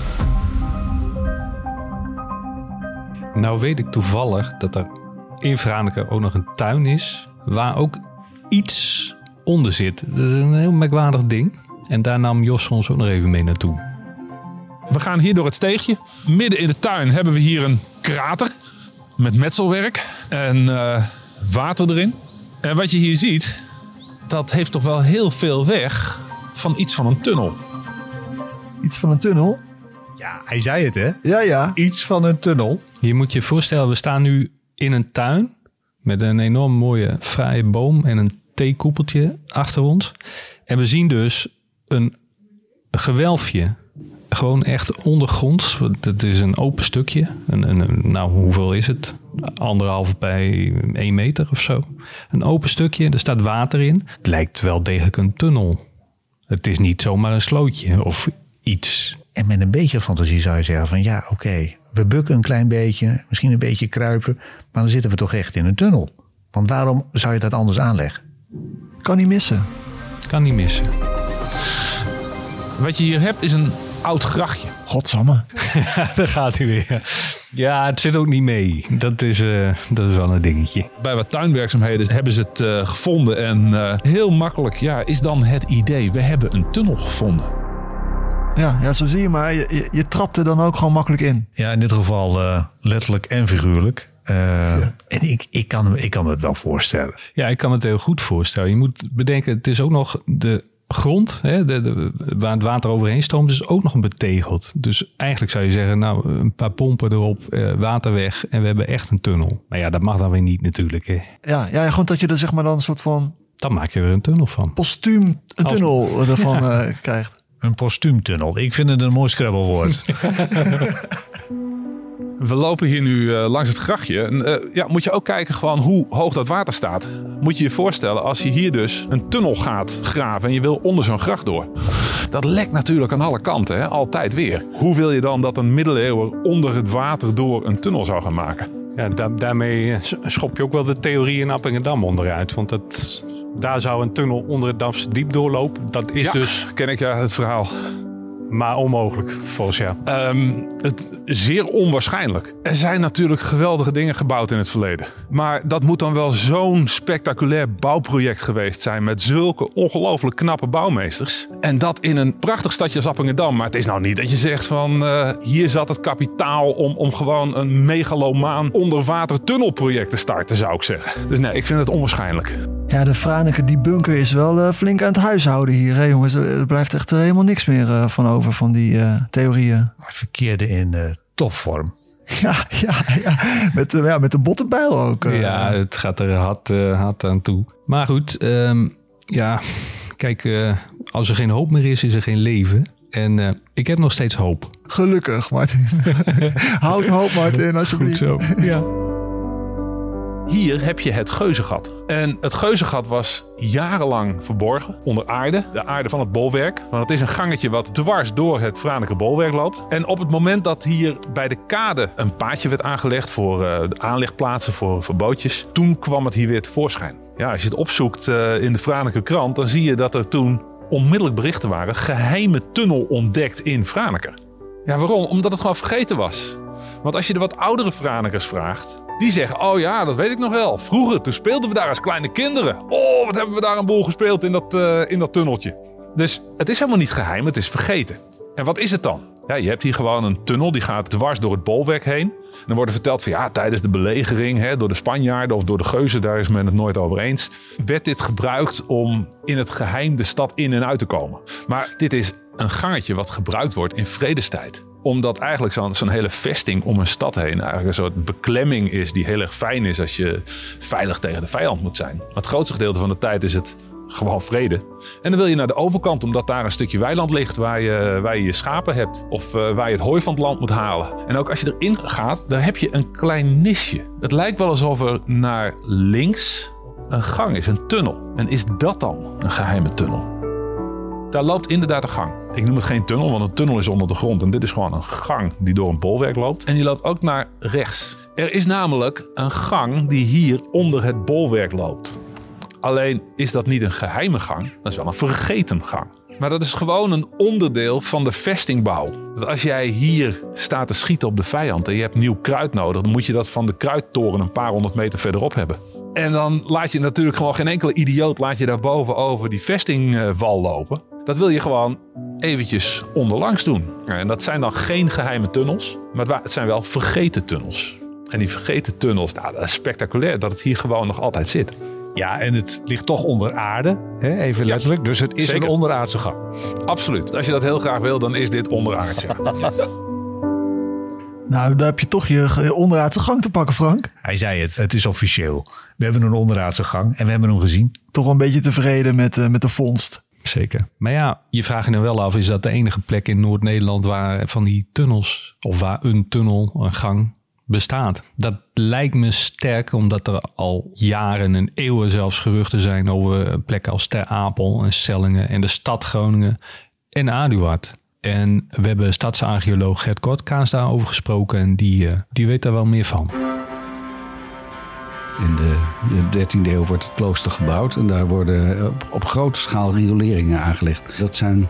Nou weet ik toevallig dat er in Franeker ook nog een tuin is... waar ook iets onder zit. Dat is een heel merkwaardig ding. En daar nam Jos ons ook nog even mee naartoe. We gaan hier door het steegje. Midden in de tuin hebben we hier een krater met metselwerk en eh, water erin. En wat je hier ziet, dat heeft toch wel heel veel weg van iets van een tunnel. Iets van een tunnel. Ja, hij zei het hè. Ja, ja. Iets van een tunnel. Je moet je voorstellen, we staan nu in een tuin met een enorm mooie fraaie boom en een theekoepeltje achter ons. En we zien dus een gewelfje. Gewoon echt ondergronds. Het is een open stukje. Een, een, een- nou, hoeveel is het? Anderhalve bij één meter of zo. Een open stukje, er staat water in. Het lijkt wel degelijk een tunnel. Het is niet zomaar een slootje of iets. En met een beetje fantasie zou je zeggen van ja, oké, we bukken een klein beetje, misschien een beetje kruipen, maar dan zitten we toch echt in een tunnel. Want waarom zou je dat anders aanleggen? Kan niet missen. Kan niet missen. Wat je hier hebt is een oud grachtje. Godsamme. <laughs> Daar gaat hij weer. Ja, het zit ook niet mee. Dat is, eh, dat is wel een dingetje. Bij wat tuinwerkzaamheden hebben ze het eh, gevonden. En eh, heel makkelijk ja, is dan het idee, we hebben een tunnel gevonden. Ja, ja, zo zie je maar. Je, je, je trapt er dan ook gewoon makkelijk in. Ja, in dit geval eh, letterlijk en figuurlijk. Eh, En ik, ik, kan, me- ik kan me het wel voorstellen. Ja, ik kan me het heel goed voorstellen. Je moet bedenken, het is ook nog de grond hè, de, de- waar het water overheen stroomt, is ook nog een betegeld. Dus eigenlijk zou je zeggen, nou, een paar pompen erop, eh, water weg en we hebben echt een tunnel. Maar ja, dat mag dan weer niet natuurlijk. Hè. Ja, ja, gewoon dat je er zeg maar dan een soort van Dan maak je er een tunnel van. postuum een Als- tunnel ervan <laughs> eh, krijgt. Een postuumtunnel. Ik vind het een mooi scrabblewoord. <laughs> We lopen hier nu eh, langs het grachtje. En, eh, ja, moet je ook kijken gewoon hoe hoog dat water staat. Moet je je voorstellen als je hier dus een tunnel gaat graven en je wil onder zo'n gracht door. Dat lekt natuurlijk aan alle kanten, hè? altijd weer. Hoe wil je dan dat een middeleeuwer onder het water door een tunnel zou gaan maken? Ja, da- daarmee eh, schop je ook wel de theorie in Appingedam onderuit. Want dat, daar zou een tunnel onder het Damse diep doorlopen. Dat is Ja, dus ken ik ja het verhaal. Maar onmogelijk, volgens jou. Ehm, het, zeer onwaarschijnlijk. Er zijn natuurlijk geweldige dingen gebouwd in het verleden. Maar dat moet dan wel zo'n spectaculair bouwproject geweest zijn. Met zulke ongelooflijk knappe bouwmeesters. En dat in een prachtig stadje als Appingedam. Maar het is nou niet dat je zegt van eh, hier zat het kapitaal om, om gewoon een megalomaan onderwater tunnelproject te starten, zou ik zeggen. Dus nee, ik vind het onwaarschijnlijk. Ja, de Franeker, die bunker is wel eh, flink aan het huishouden hier, hè, jongens. Er blijft echt eh, helemaal niks meer eh, van over van die eh, theorieën. Verkeerde in eh, topvorm. <laughs> Ja, ja, ja. Met, eh, ja, met de bottenbijl ook. eh. Ja, het gaat er hard, hard aan toe. Maar goed, ehm, ja, kijk, eh, als er geen hoop meer is, is er geen leven. En eh, ik heb nog steeds hoop. Gelukkig, Martin. <laughs> Houd hoop, Martin, <laughs> Goed alsjeblieft. zo. Ja. Hier heb je het geuzengat. En het geuzengat was jarenlang verborgen onder aarde. De aarde van het bolwerk. Want het is een gangetje wat dwars door het Franeker bolwerk loopt. En op het moment dat hier bij de kade een paadje werd aangelegd voor eh, de aanlegplaatsen voor, voor bootjes. Toen kwam het hier weer tevoorschijn. Ja, als je het opzoekt eh, in de Franeker krant, dan zie je dat er toen onmiddellijk berichten waren. Geheime tunnel ontdekt in Franeker. Ja, waarom? Omdat het gewoon vergeten was. Want als je de wat oudere Franekers vraagt, die zeggen: Oh ja, dat weet ik nog wel. Vroeger, toen speelden we daar als kleine kinderen. Oh, wat hebben we daar een boel gespeeld in dat, eh, in dat tunneltje. Dus het is helemaal niet geheim, het is vergeten. En wat is het dan? Ja, je hebt hier gewoon een tunnel die gaat dwars door het bolwerk heen. En dan wordt er verteld van ja, tijdens de belegering hè, door de Spanjaarden of door de Geuzen, daar is men het nooit over eens. Werd dit gebruikt om in het geheim de stad in en uit te komen. Maar dit is een gangetje wat gebruikt wordt in vredestijd omdat eigenlijk zo'n hele vesting om een stad heen eigenlijk een soort beklemming is die heel erg fijn is als je veilig tegen de vijand moet zijn. Maar het grootste gedeelte van de tijd is het gewoon vrede. En dan wil je naar de overkant, omdat daar een stukje weiland ligt waar je waar je, schapen hebt. Of uh, waar je het hooi van het land moet halen. En ook als je erin gaat, daar heb je een klein nisje. Het lijkt wel alsof er naar links een gang is, een tunnel. En is dat dan een geheime tunnel? Daar loopt inderdaad een gang. Ik noem het geen tunnel, want een tunnel is onder de grond. En dit is gewoon een gang die door een bolwerk loopt. En die loopt ook naar rechts. Er is namelijk een gang die hier onder het bolwerk loopt. Alleen is dat niet een geheime gang, dat is wel een vergeten gang. Maar dat is gewoon een onderdeel van de vestingbouw. Dat als jij hier staat te schieten op de vijand en je hebt nieuw kruid nodig, dan moet je dat van de kruidtoren een paar honderd meter verderop hebben. En dan laat je natuurlijk gewoon geen enkele idioot laat je daarboven over die vestingwal lopen. Dat wil je gewoon eventjes onderlangs doen. En dat zijn dan geen geheime tunnels, maar het zijn wel vergeten tunnels. En die vergeten tunnels, nou, dat is spectaculair dat het hier gewoon nog altijd zit. Ja, en het ligt toch onder aarde, hè? even letterlijk. dus het is zeker. een onderaardse gang. Absoluut. Als je dat heel graag wil, dan is dit onderaards. Ja. Nou, daar heb je toch je, onderaardse gang te pakken, Frank. Hij zei het, het is officieel. We hebben een onderaardse gang en we hebben hem gezien. Toch wel een beetje tevreden met, uh, met de vondst. Zeker. Maar ja, je vraagt je dan wel af, is dat de enige plek in Noord-Nederland waar van die tunnels, of waar een tunnel, een gang, bestaat. Dat lijkt me sterk, omdat er al jaren en eeuwen zelfs geruchten zijn over plekken als Ter Apel en Sellingen en de stad Groningen en Aduard. En we hebben stadsarcheoloog Gert Kortkaas daarover gesproken en die, die weet daar wel meer van. In de, de 13e eeuw wordt het klooster gebouwd en daar worden op, grote schaal rioleringen aangelegd. Dat zijn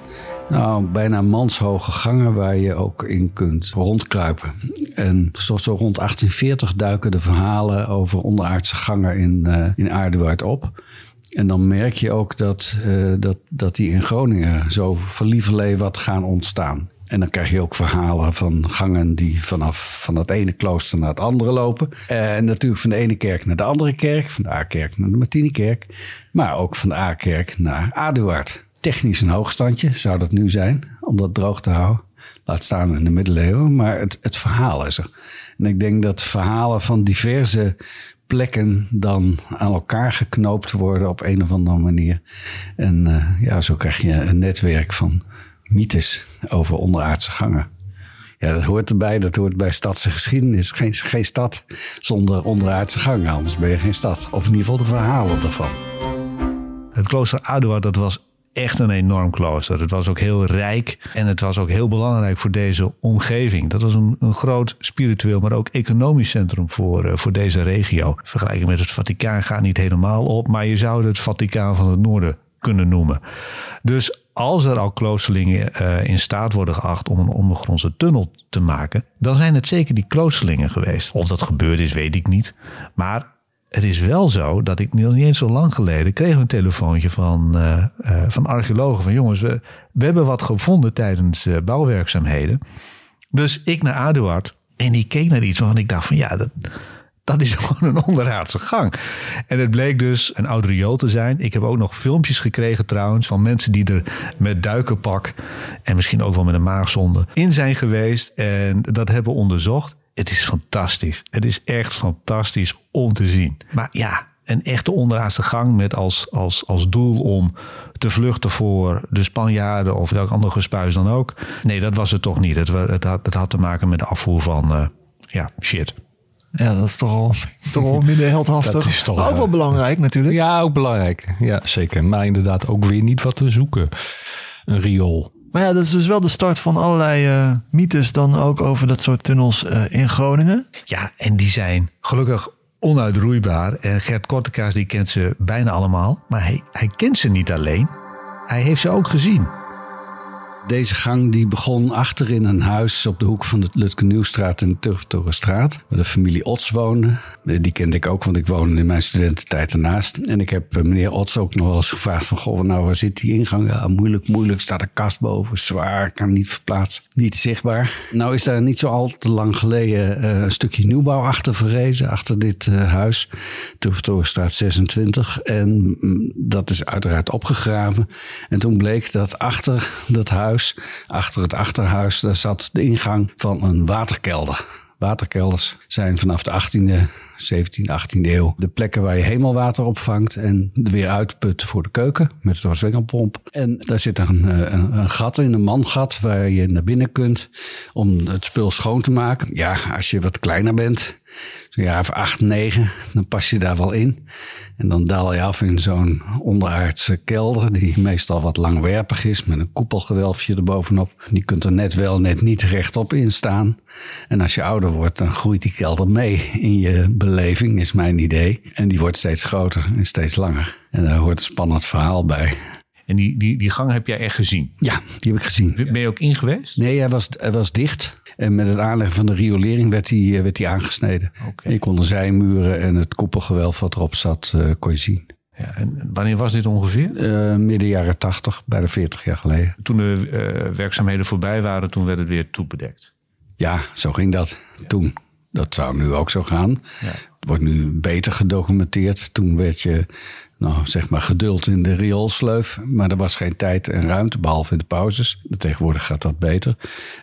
nou, bijna manshoge gangen waar je ook in kunt rondkruipen. En zo, zo rond 1840 duiken de verhalen over onderaardse gangen in, uh, in Aardewaard op. En dan merk je ook dat, uh, dat, dat die in Groningen zo verlievelee wat gaan ontstaan. En dan krijg je ook verhalen van gangen die vanaf van het ene klooster naar het andere lopen. En natuurlijk van de ene kerk naar de andere kerk, van de A-kerk naar de Martinikerk. Maar ook van de A-kerk naar Aduard. Technisch een hoogstandje zou dat nu zijn, om dat droog te houden. Laat staan in de middeleeuwen, maar het, het verhaal is er. En ik denk dat verhalen van diverse plekken dan aan elkaar geknoopt worden op een of andere manier. En uh, ja, zo krijg je een netwerk van mythes over onderaardse gangen. Ja, dat hoort erbij. Dat hoort bij stadse geschiedenis. Geen, geen stad zonder onderaardse gangen. Anders ben je geen stad. Of in ieder geval de verhalen ervan. Het klooster Aduard, dat was echt een enorm klooster. Het was ook heel rijk en het was ook heel belangrijk voor deze omgeving. Dat was een, een groot spiritueel, maar ook economisch centrum voor, uh, voor deze regio. Vergelijking met het Vaticaan gaat niet helemaal op, maar je zou het Vaticaan van het Noorden kunnen noemen. Dus als er al kloosterlingen uh, in staat worden geacht om een ondergrondse tunnel te maken, dan zijn het zeker die kloosterlingen geweest. Of dat gebeurd is, weet ik niet. Maar het is wel zo dat ik nog niet eens zo lang geleden kreeg een telefoontje van, uh, van archeologen van jongens, we, we hebben wat gevonden tijdens bouwwerkzaamheden. Dus ik naar Aduard en ik keek naar iets waarvan ik dacht van ja, dat, dat is <laughs> gewoon een onderaardse gang. En het bleek dus een oud riool te zijn. Ik heb ook nog filmpjes gekregen trouwens van mensen die er met duikenpak en misschien ook wel met een maagzonde in zijn geweest en dat hebben onderzocht. Het is fantastisch. Het is echt fantastisch om te zien. Maar ja, een echte onderaardse gang met als, als, als doel om te vluchten voor de Spanjaarden of welk ander gespuis dan ook. Nee, dat was het toch niet. Het, het, had, te maken met de afvoer van uh, ja, shit. Ja, dat is toch al, <laughs> toch al minder heldhaftig. Dat is toch, maar ook wel belangrijk natuurlijk. Ja, ook belangrijk. Ja, zeker. Maar inderdaad ook weer niet wat te zoeken. Een riool. Maar ja, dat is dus wel de start van allerlei uh, mythes dan ook over dat soort tunnels uh, in Groningen. Ja, en die zijn gelukkig onuitroeibaar. En Gert Kortekaas die kent ze bijna allemaal. Maar hij, hij kent ze niet alleen. Hij heeft ze ook gezien. Deze gang die begon achter in een huis op de hoek van de Lutke Nieuwstraat en de Turftorenstraat. Waar de familie Ots woonde. Die kende ik ook, want ik woonde in mijn studententijd ernaast. En ik heb eh, meneer Ots ook nog wel eens gevraagd van... Goh, nou waar zit die ingang? Moeilijk, moeilijk. Staat een kast boven, zwaar, kan niet verplaatsen. Niet zichtbaar. Nou is daar niet zo al te lang geleden uh, een stukje nieuwbouw achter verrezen. Achter dit huis. Turftorenstraat 26. En mm, dat is uiteraard opgegraven. En toen bleek dat achter dat huis, achter het achterhuis, daar zat de ingang van een waterkelder. Waterkelders zijn vanaf de 18e, 17e, 18e eeuw de plekken waar je hemelwater opvangt en weer uitput voor de keuken met een zwingelpomp. En daar zit een, een, een, gat in, een mangat, waar je naar binnen kunt om het spul schoon te maken. Ja, als je wat kleiner bent, zo'n jaar of acht, negen, dan pas je daar wel in. En dan daal je af in zo'n onderaardse kelder, die meestal wat langwerpig is, met een koepelgewelfje erbovenop. Die kunt er net wel, net niet rechtop in staan. En als je ouder wordt, dan groeit die kelder mee in je beleving, is mijn idee. En die wordt steeds groter en steeds langer. En daar hoort een spannend verhaal bij. En die, die, die gang heb jij echt gezien? Ja, die heb ik gezien. Ben je ook in geweest? Nee, hij was, hij was dicht. En met het aanleggen van de riolering werd hij, werd hij aangesneden. Okay. Je kon de zijmuren en het koepelgewelf wat erop zat, uh, kon je zien. Ja, en wanneer was dit ongeveer? Uh, midden jaren tachtig, bijna 40 jaar geleden. Toen de uh, werkzaamheden voorbij waren, toen werd het weer toebedekt. Ja, zo ging dat ja. toen. Dat zou nu ook zo gaan. Ja. Het wordt nu beter gedocumenteerd. Toen werd je nou, zeg maar geduld in de rioolsleuf. Maar er was geen tijd en ruimte, behalve in de pauzes. Tegenwoordig gaat dat beter.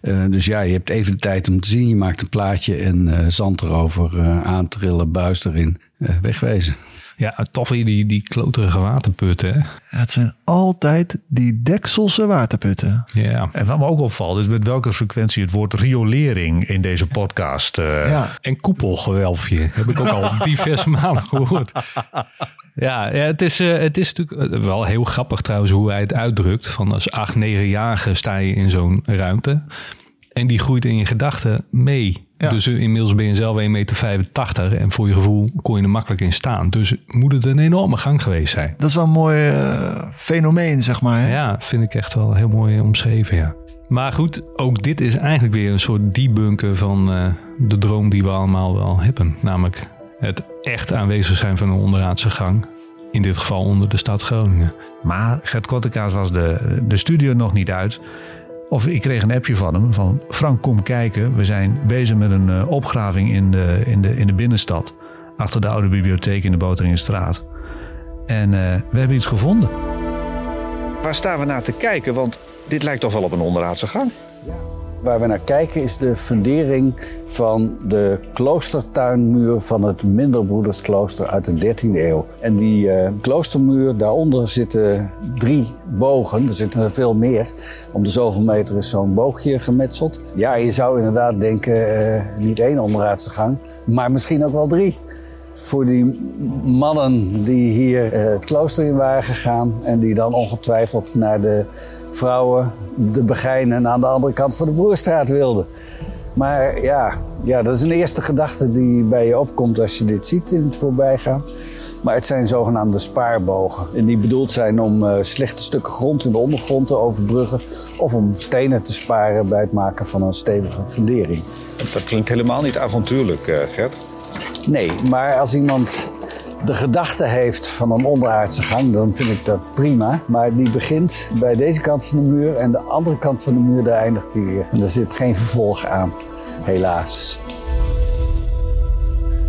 Uh, dus ja, je hebt even de tijd om te zien. Je maakt een plaatje en uh, zand erover uh, aantrillen, buis erin, wegwezen. Ja, tof die, die kloterige waterputten. Hè? Ja, het zijn altijd die dekselse waterputten. Ja. En wat me ook opvalt, is met welke frequentie het woord riolering in deze podcast. Uh, ja. En koepelgewelfje. Heb ik ook al <laughs> diverse malen gehoord. Ja, ja het, is, uh, het is natuurlijk wel heel grappig trouwens hoe hij het uitdrukt. Van als acht, negenjarige sta je in zo'n ruimte. En die groeit in je gedachten mee. Ja. Dus inmiddels ben je zelf 1,85 meter. En voor je gevoel kon je er makkelijk in staan. Dus moet het een enorme gang geweest zijn. Dat is wel een mooi uh, fenomeen, zeg maar. Hè? Ja, vind ik echt wel heel mooi omschreven, ja. Maar goed, ook dit is eigenlijk weer een soort debunken van uh, de droom die we allemaal wel hebben. Namelijk het echt aanwezig zijn van een onderaardse gang. In dit geval onder de stad Groningen. Maar Gert Kottekaas was de, de studio nog niet uit. Of ik kreeg een appje van hem van Frank, kom kijken. We zijn bezig met een uh, opgraving in de, in, de, in de binnenstad. Achter de oude bibliotheek in de Boteringenstraat. En uh, we hebben iets gevonden. Waar staan we naar te kijken? Want dit lijkt toch wel op een onderaardse gang? Waar we naar kijken is de fundering van de kloostertuinmuur van het Minderbroedersklooster uit de 13e eeuw. En die uh, kloostermuur, daaronder zitten drie bogen. Er zitten er veel meer. Om de zoveel meter is zo'n boogje gemetseld. Ja, je zou inderdaad denken, uh, niet één onderaardse gang, maar misschien ook wel drie voor die mannen die hier uh, het klooster in waren gegaan en die dan ongetwijfeld naar de vrouwen, de begijnen aan de andere kant van de Broerstraat wilden. Maar ja, ja, dat is een eerste gedachte die bij je opkomt als je dit ziet in het voorbijgaan. Maar het zijn zogenaamde spaarbogen. En die bedoeld zijn om uh, slechte stukken grond in de ondergrond te overbruggen. Of om stenen te sparen bij het maken van een stevige fundering. Dat klinkt helemaal niet avontuurlijk, uh, Gert. Nee, maar als iemand de gedachte heeft van een onderaardse gang, dan vind ik dat prima. Maar die begint bij deze kant van de muur en de andere kant van de muur, daar eindigt die weer. En er zit geen vervolg aan, helaas.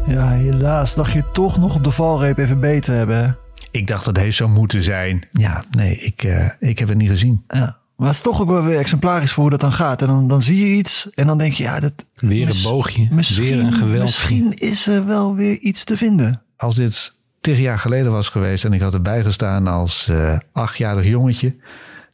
Ja, helaas dacht je toch nog op de valreep even beter hebben. Ik dacht dat deze zou moeten zijn. Ja, nee, ik, uh, ik heb het niet gezien. Ja. Maar het is toch ook wel weer exemplarisch voor hoe dat dan gaat. En dan, dan zie je iets en dan denk je, ja, dat... Weer een boogje, weer een geweld. Misschien is er wel weer iets te vinden. Als dit tig jaar geleden was geweest en ik had erbij gestaan als uh, achtjarig jongetje,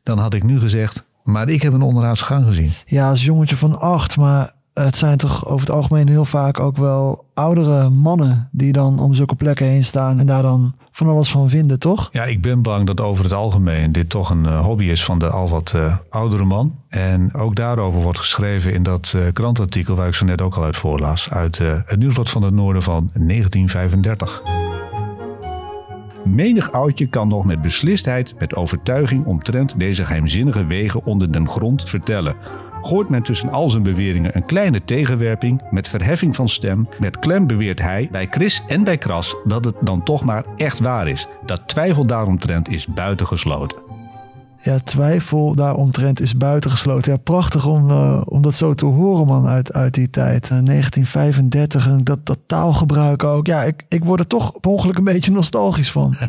dan had ik nu gezegd, maar ik heb een onderaardse gang gezien. Ja, als jongetje van acht, maar het zijn toch over het algemeen heel vaak ook wel oudere mannen die dan om zulke plekken heen staan en daar dan van alles van vinden, toch? Ja, ik ben bang dat over het algemeen dit toch een uh, hobby is van de al wat uh, oudere man. En ook daarover wordt geschreven in dat uh, krantartikel waar ik zo net ook al uit voorlas. Uit het Nieuwsblad van het Noorden van 1935. Menig oudje kan nog met beslistheid, met overtuiging omtrent deze geheimzinnige wegen onder den grond vertellen. Gooit men tussen al zijn beweringen een kleine tegenwerping, met verheffing van stem, met klem beweert hij, bij Chris en bij Kras, dat het dan toch maar echt waar is. Dat twijfel daaromtrent is buitengesloten. Ja, twijfel daaromtrent is buitengesloten. Ja, prachtig om, eh, om dat zo te horen, man, uit, uit die tijd. Eh, 1935, en dat, dat taalgebruik ook. Ja, ik, ik word er toch per ongeluk een beetje nostalgisch van. <laughs>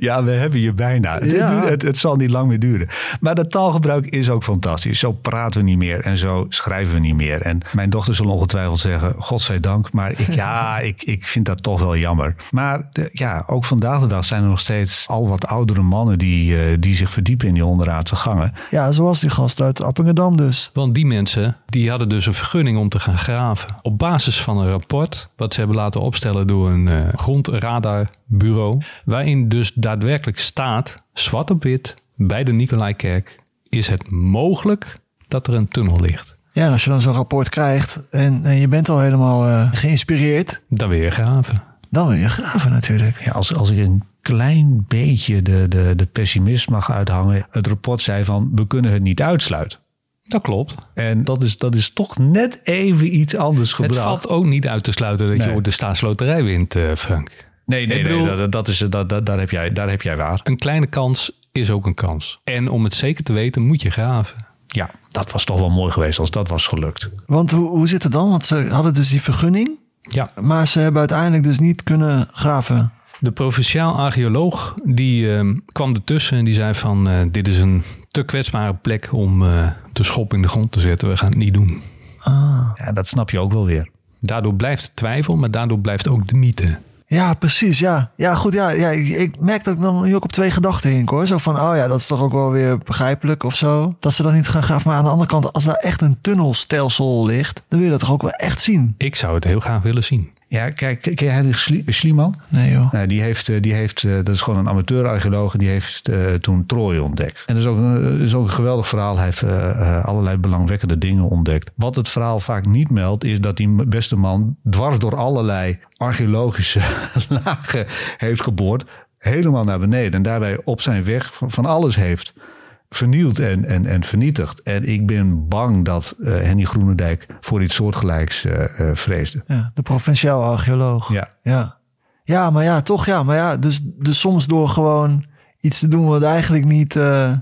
Ja, we hebben je bijna. Het- Ja. Het, het, het zal niet lang meer duren. Maar dat taalgebruik is ook fantastisch. Zo praten we niet meer en zo schrijven we niet meer. En mijn dochter zal ongetwijfeld zeggen, godzijdank. Maar ik, <laughs> ja, ik, ik vind dat toch wel jammer. Maar de- ja, ook vandaag de dag zijn er nog steeds al wat oudere mannen die, eh, die zich verdiepen in die onderaardse gangen. Ja, zoals die gast uit Appingedam dus. Want die mensen die hadden dus een vergunning om te gaan graven. Op basis van een rapport wat ze hebben laten opstellen door een eh, grondradarbureau. Waarin dus daadwerkelijk staat, zwart op wit, bij de Nicolaikerk is het mogelijk dat er een tunnel ligt. Ja, en als je dan zo'n rapport krijgt en, en je bent al helemaal eh, geïnspireerd, Dan weer graven. dan wil je graven natuurlijk. Ja, als, als ik een klein beetje de, de, de pessimist mag uithangen. Het rapport zei van, we kunnen het niet uitsluiten. Dat klopt. En dat is, dat is toch net even iets anders gebracht. Het valt ook niet uit te sluiten dat je ooit de staatsloterij wint, eh, Frank. Nee, nee, bedoel- nee dat, dat is, dat, dat, daar, heb jij, daar heb jij waar. Een kleine kans is ook een kans. En om het zeker te weten moet je graven. Ja, dat was toch wel mooi geweest als dat was gelukt. Want hoe, hoe zit het dan? Want ze hadden dus die vergunning, Ja. maar ze hebben uiteindelijk dus niet kunnen graven. De provinciaal archeoloog die eh, kwam ertussen en die zei van eh, dit is een te kwetsbare plek om eh, de schop in de grond te zetten. We gaan het niet doen. Ja, dat snap je ook wel weer. Daardoor blijft de twijfel, maar daardoor blijft ook de mythe. Ja, precies. Ja, ja goed. Ja, ja, ik, ik merk dat ik dan nu ook op twee gedachten hink hoor. Zo van, oh ja, dat is toch ook wel weer begrijpelijk of zo. Dat ze dan niet gaan graven. Maar aan de andere kant, als daar echt een tunnelstelsel ligt, dan wil je dat toch ook wel echt zien. Ik zou het heel graag willen zien. Ja, kijk, ken jij Heinrich Schlie- Schliemann? Nee joh. Nou, die heeft, eh, die heeft eh, dat is gewoon een amateur-archeoloog, en die heeft eh, toen Troje ontdekt. En dat is ook, een- is ook een geweldig verhaal. Hij heeft allerlei belangwekkende dingen ontdekt. Wat het verhaal vaak niet meldt, is dat die beste man dwars door allerlei archeologische <laughs> lagen heeft geboord. Helemaal naar beneden. En daarbij op zijn weg van, van alles heeft vernield en, en, en vernietigd. En ik ben bang dat eh, Henny Groenendijk voor iets soortgelijks eh, eh, vreesde. Ja, de provinciaal archeoloog. Ja. Ja. Ja, maar ja, toch ja. Maar ja, dus, dus soms door gewoon iets te doen wat eigenlijk niet,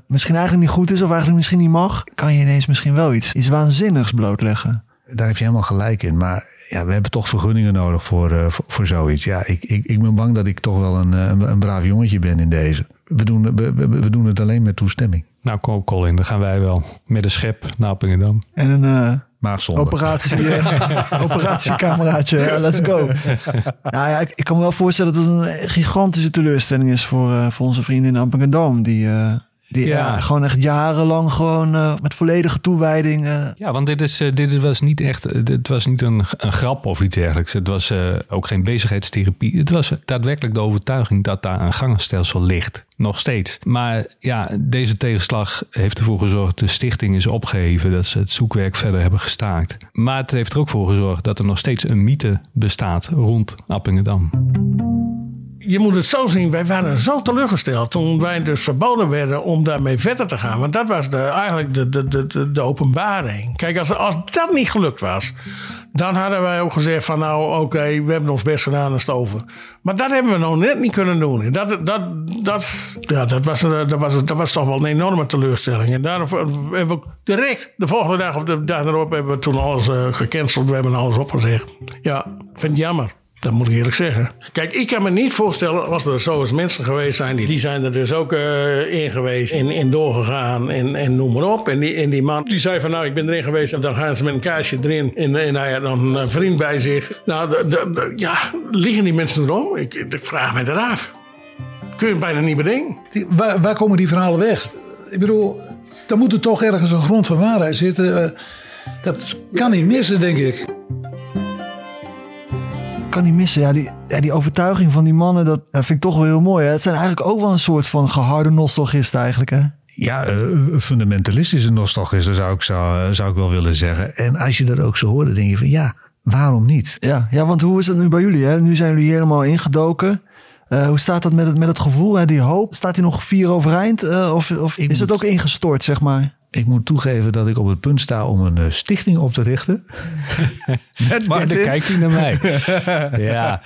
misschien eigenlijk niet goed is of eigenlijk misschien niet mag, kan je ineens misschien wel iets, iets waanzinnigs blootleggen. Daar heb je helemaal gelijk in. Maar ja, we hebben toch vergunningen nodig voor, voor, voor zoiets. Ja, ik, ik, ik ben bang dat ik toch wel een, een, een braaf jongetje ben in deze. We doen, we, we, we doen het alleen met toestemming. Nou, kom Colin, dan gaan wij wel met een schep naar Appingedam. En een eh, Maagzonde. operatie, <laughs> operatiecameraatje, ja, let's go. <laughs> Nou ja, ik, ik kan me wel voorstellen dat het een gigantische teleurstelling is voor, eh, voor onze vrienden in Ampingedam. Die, eh, die Ja. ja, gewoon echt jarenlang gewoon eh, met volledige toewijding. eh, Ja, want dit, is, eh, dit was niet echt eh, dit was niet een, een grap of iets dergelijks. Het was eh, ook geen bezigheidstherapie. Het was daadwerkelijk de overtuiging dat daar een gangenstelsel ligt. Nog steeds. Maar ja, deze tegenslag heeft ervoor gezorgd... de stichting is opgeheven, dat ze het zoekwerk verder hebben gestaakt. Maar het heeft er ook voor gezorgd dat er nog steeds een mythe bestaat rond Appingedam. Je moet het zo zien, wij waren zo teleurgesteld toen wij dus verboden werden om daarmee verder te gaan. Want dat was de, eigenlijk de, de, de, de, openbaring. Kijk, als, als dat niet gelukt was, dan hadden wij ook gezegd van nou oké, we hebben ons best gedaan en stoven. Maar dat hebben we nou net niet kunnen doen. En dat, dat, dat, ja, dat, was, dat, was, dat was toch wel een enorme teleurstelling. En daarom hebben we direct de volgende dag of de dag erop hebben we toen alles eh, gecanceld. We hebben alles opgezegd. Ja, vind het jammer. Dat moet ik eerlijk zeggen. Kijk, ik kan me niet voorstellen als er zo eens mensen geweest zijn. Die, die zijn er dus ook eh, in geweest en, en doorgegaan en, en noem maar op. En die, en die man die zei van nou ik ben erin geweest. En dan gaan ze met een kaarsje erin. En, en hij had nog een vriend bij zich. Nou de, de- de- ja, liggen die mensen erom? Ik, ik vraag me dat af. Kun je het bijna niet bedenken. Die- waar, waar komen die verhalen weg? Ik bedoel, er moet er toch ergens een grond van waarheid zitten. Eh, dat kan niet missen, denk ik. Kan niet missen. Ja die, ja, die overtuiging van die mannen, dat, vind ik toch wel heel mooi. Hè? Het zijn eigenlijk ook wel een soort van geharde nostalgisten eigenlijk. Hè? Ja, eh, fundamentalistische nostalgisten zou ik, zou, zou ik wel willen zeggen. En als je dat ook zo hoort, dan denk je van ja, waarom niet? Ja, ja, want hoe is het nu bij jullie? Hè? Nu zijn jullie helemaal ingedoken. Eh, hoe staat dat met het, met het gevoel, hè, die hoop? Staat hij nog vier overeind? eh, of of is het ook ingestort, zeg maar? Ik moet toegeven dat ik op het punt sta om een eh, stichting op te richten. <laughs> Met Martin. dan kijkt hij naar mij. <laughs> ja.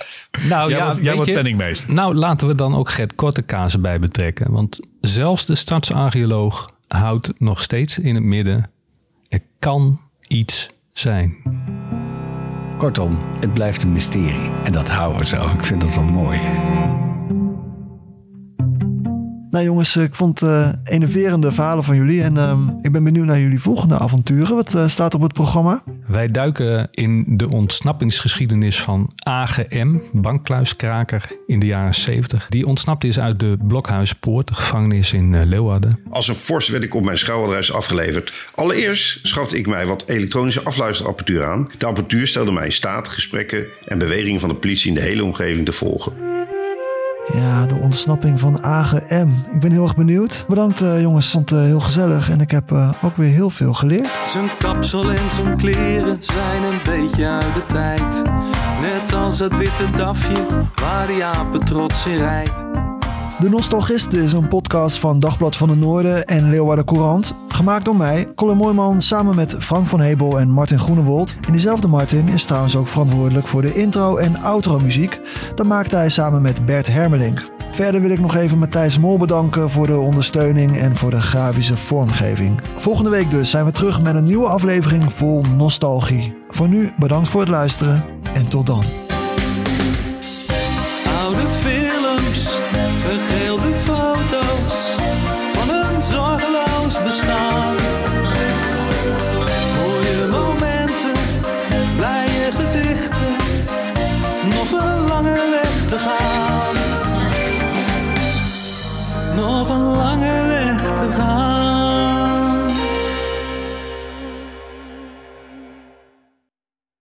Nou Jij ja, wordt- jij wordt penningmeester. Nou, laten we dan ook Gert Kortekaas bij betrekken. Want zelfs de stadsarcheoloog houdt nog steeds in het midden. Er kan iets zijn. Kortom, het blijft een mysterie. En dat houden we zo. Ik vind dat wel mooi. Nou jongens, ik vond eh enerverende verhalen van jullie. En ehm, ik ben benieuwd naar jullie volgende avonturen. Wat eh, staat op het programma? Wij duiken in de ontsnappingsgeschiedenis van AGM, bankkluiskraker in de jaren 70. Die ontsnapt is uit de Blokhuispoort, de gevangenis in eh, Leeuwarden. Als een fors werd ik op mijn schuiladres afgeleverd. Allereerst schafte ik mij wat elektronische afluisterapparatuur aan. De apparatuur stelde mij in staat gesprekken en bewegingen van de politie in de hele omgeving te volgen. Ja, de ontsnapping van AGM. Ik ben heel erg benieuwd. Bedankt eh, jongens, vond het heel gezellig. En ik heb eh, ook weer heel veel geleerd. Zijn kapsel en zijn kleren zijn een beetje uit de tijd. Net als het witte dafje waar die apen trots in rijdt. De Nostalgisten is een podcast van Dagblad van het Noorden en Leeuwarden Courant. Gemaakt door mij, Colin Mooijman, samen met Frank van Hebel en Martin Groenewold. En diezelfde Martin is trouwens ook verantwoordelijk voor de intro- en outro-muziek. Dat maakte hij samen met Bert Hermelink. Verder wil ik nog even Matthijs Mol bedanken voor de ondersteuning en voor de grafische vormgeving. Volgende week dus zijn we terug met een nieuwe aflevering vol nostalgie. Voor nu bedankt voor het luisteren en tot dan.